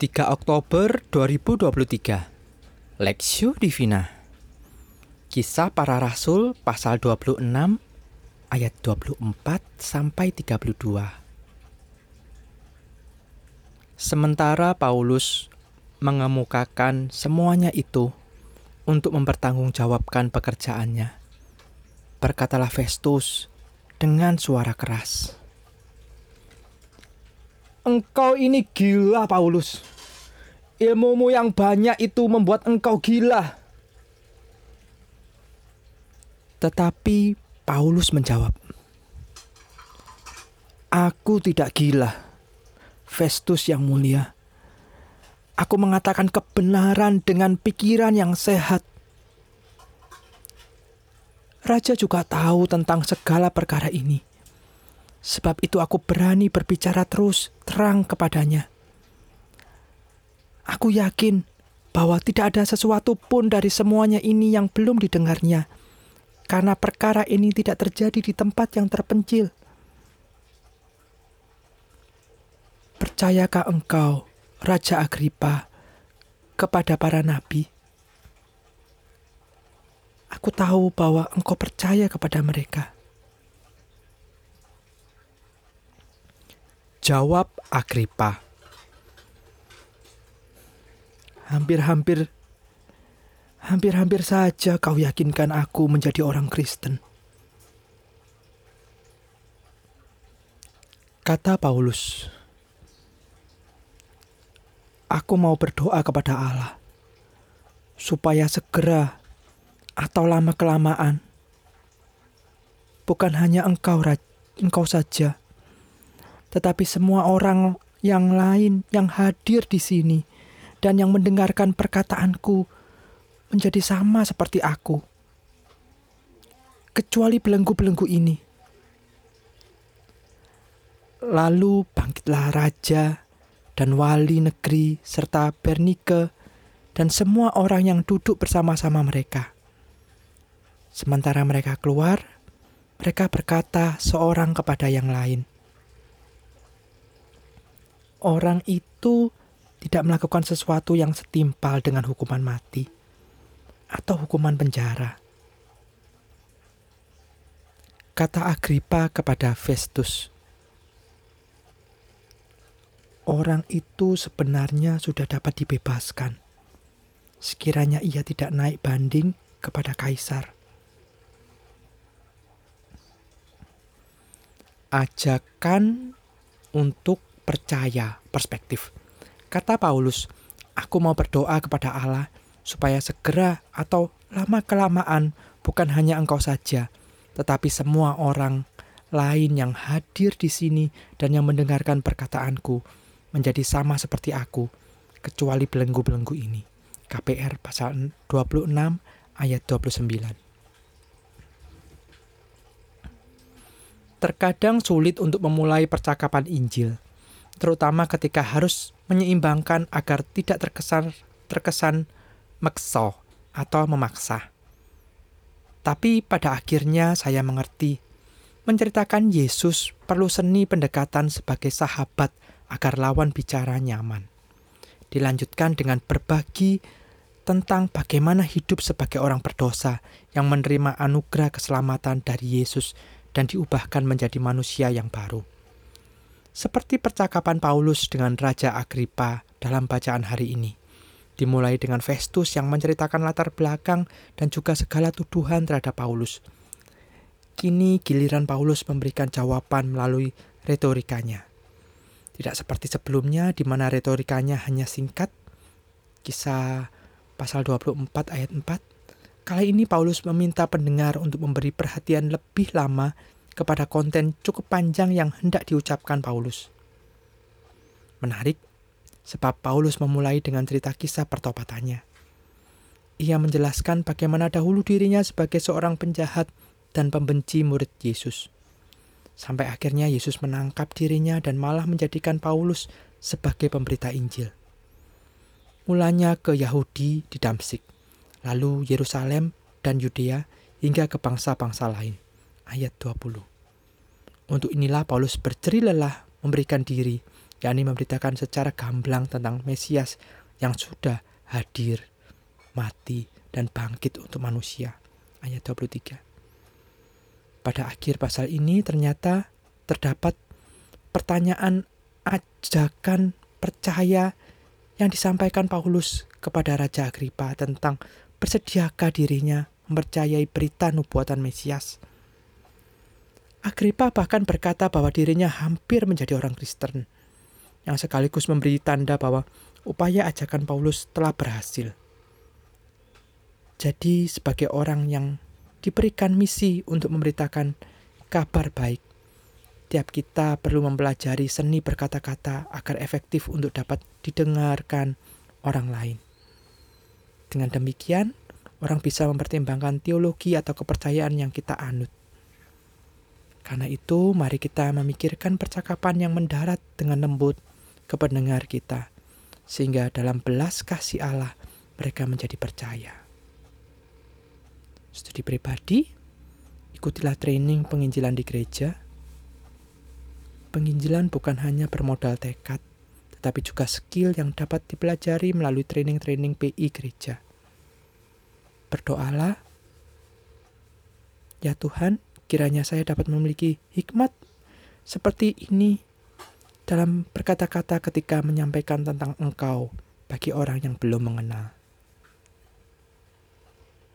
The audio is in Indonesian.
3 Oktober 2023 Lexio Divina. Kisah para Rasul pasal 26 ayat 24 sampai 32 Sementara Paulus mengemukakan semuanya itu untuk mempertanggungjawabkan pekerjaannya Berkatalah Festus dengan suara keras Engkau ini gila, Paulus. Ilmumu yang banyak itu membuat engkau gila. Tetapi Paulus menjawab, "Aku tidak gila, Festus yang mulia. Aku mengatakan kebenaran dengan pikiran yang sehat. Raja juga tahu tentang segala perkara ini." Sebab itu aku berani berbicara terus terang kepadanya. Aku yakin bahwa tidak ada sesuatu pun dari semuanya ini yang belum didengarnya, karena perkara ini tidak terjadi di tempat yang terpencil. Percayakah engkau, Raja Agripa, kepada para nabi? Aku tahu bahwa engkau percaya kepada mereka. Jawab Agripa. Hampir-hampir hampir-hampir saja kau yakinkan aku menjadi orang Kristen. Kata Paulus, Aku mau berdoa kepada Allah supaya segera atau lama-kelamaan bukan hanya engkau engkau saja tetapi semua orang yang lain yang hadir di sini dan yang mendengarkan perkataanku menjadi sama seperti aku, kecuali belenggu-belenggu ini. Lalu bangkitlah raja dan wali negeri serta Bernike dan semua orang yang duduk bersama-sama mereka. Sementara mereka keluar, mereka berkata seorang kepada yang lain, orang itu tidak melakukan sesuatu yang setimpal dengan hukuman mati atau hukuman penjara. Kata Agripa kepada Festus, "Orang itu sebenarnya sudah dapat dibebaskan, sekiranya ia tidak naik banding kepada kaisar." Ajakan untuk percaya perspektif. Kata Paulus, aku mau berdoa kepada Allah supaya segera atau lama-kelamaan bukan hanya engkau saja, tetapi semua orang lain yang hadir di sini dan yang mendengarkan perkataanku menjadi sama seperti aku, kecuali belenggu-belenggu ini. KPR pasal 26 ayat 29. Terkadang sulit untuk memulai percakapan Injil terutama ketika harus menyeimbangkan agar tidak terkesan terkesan mekso atau memaksa. Tapi pada akhirnya saya mengerti, menceritakan Yesus perlu seni pendekatan sebagai sahabat agar lawan bicara nyaman. Dilanjutkan dengan berbagi tentang bagaimana hidup sebagai orang berdosa yang menerima anugerah keselamatan dari Yesus dan diubahkan menjadi manusia yang baru seperti percakapan Paulus dengan Raja Agripa dalam bacaan hari ini. Dimulai dengan Festus yang menceritakan latar belakang dan juga segala tuduhan terhadap Paulus. Kini giliran Paulus memberikan jawaban melalui retorikanya. Tidak seperti sebelumnya di mana retorikanya hanya singkat, kisah pasal 24 ayat 4. Kali ini Paulus meminta pendengar untuk memberi perhatian lebih lama kepada konten cukup panjang yang hendak diucapkan Paulus. Menarik, sebab Paulus memulai dengan cerita kisah pertobatannya. Ia menjelaskan bagaimana dahulu dirinya sebagai seorang penjahat dan pembenci murid Yesus. Sampai akhirnya Yesus menangkap dirinya dan malah menjadikan Paulus sebagai pemberita Injil. Mulanya ke Yahudi di Damsik, lalu Yerusalem dan Yudea hingga ke bangsa-bangsa lain ayat 20. Untuk inilah Paulus berjeri lelah memberikan diri yakni memberitakan secara gamblang tentang Mesias yang sudah hadir, mati, dan bangkit untuk manusia. Ayat 23. Pada akhir pasal ini ternyata terdapat pertanyaan ajakan percaya yang disampaikan Paulus kepada Raja Agripa tentang bersediakah dirinya mempercayai berita nubuatan Mesias. Agripa bahkan berkata bahwa dirinya hampir menjadi orang Kristen, yang sekaligus memberi tanda bahwa upaya ajakan Paulus telah berhasil. Jadi, sebagai orang yang diberikan misi untuk memberitakan kabar baik, tiap kita perlu mempelajari seni berkata-kata agar efektif untuk dapat didengarkan orang lain. Dengan demikian, orang bisa mempertimbangkan teologi atau kepercayaan yang kita anut. Karena itu, mari kita memikirkan percakapan yang mendarat dengan lembut ke pendengar kita, sehingga dalam belas kasih Allah mereka menjadi percaya. Studi pribadi, ikutilah training penginjilan di gereja. Penginjilan bukan hanya bermodal tekad, tetapi juga skill yang dapat dipelajari melalui training-training PI gereja. Berdoalah, ya Tuhan, kiranya saya dapat memiliki hikmat seperti ini dalam berkata-kata ketika menyampaikan tentang Engkau bagi orang yang belum mengenal.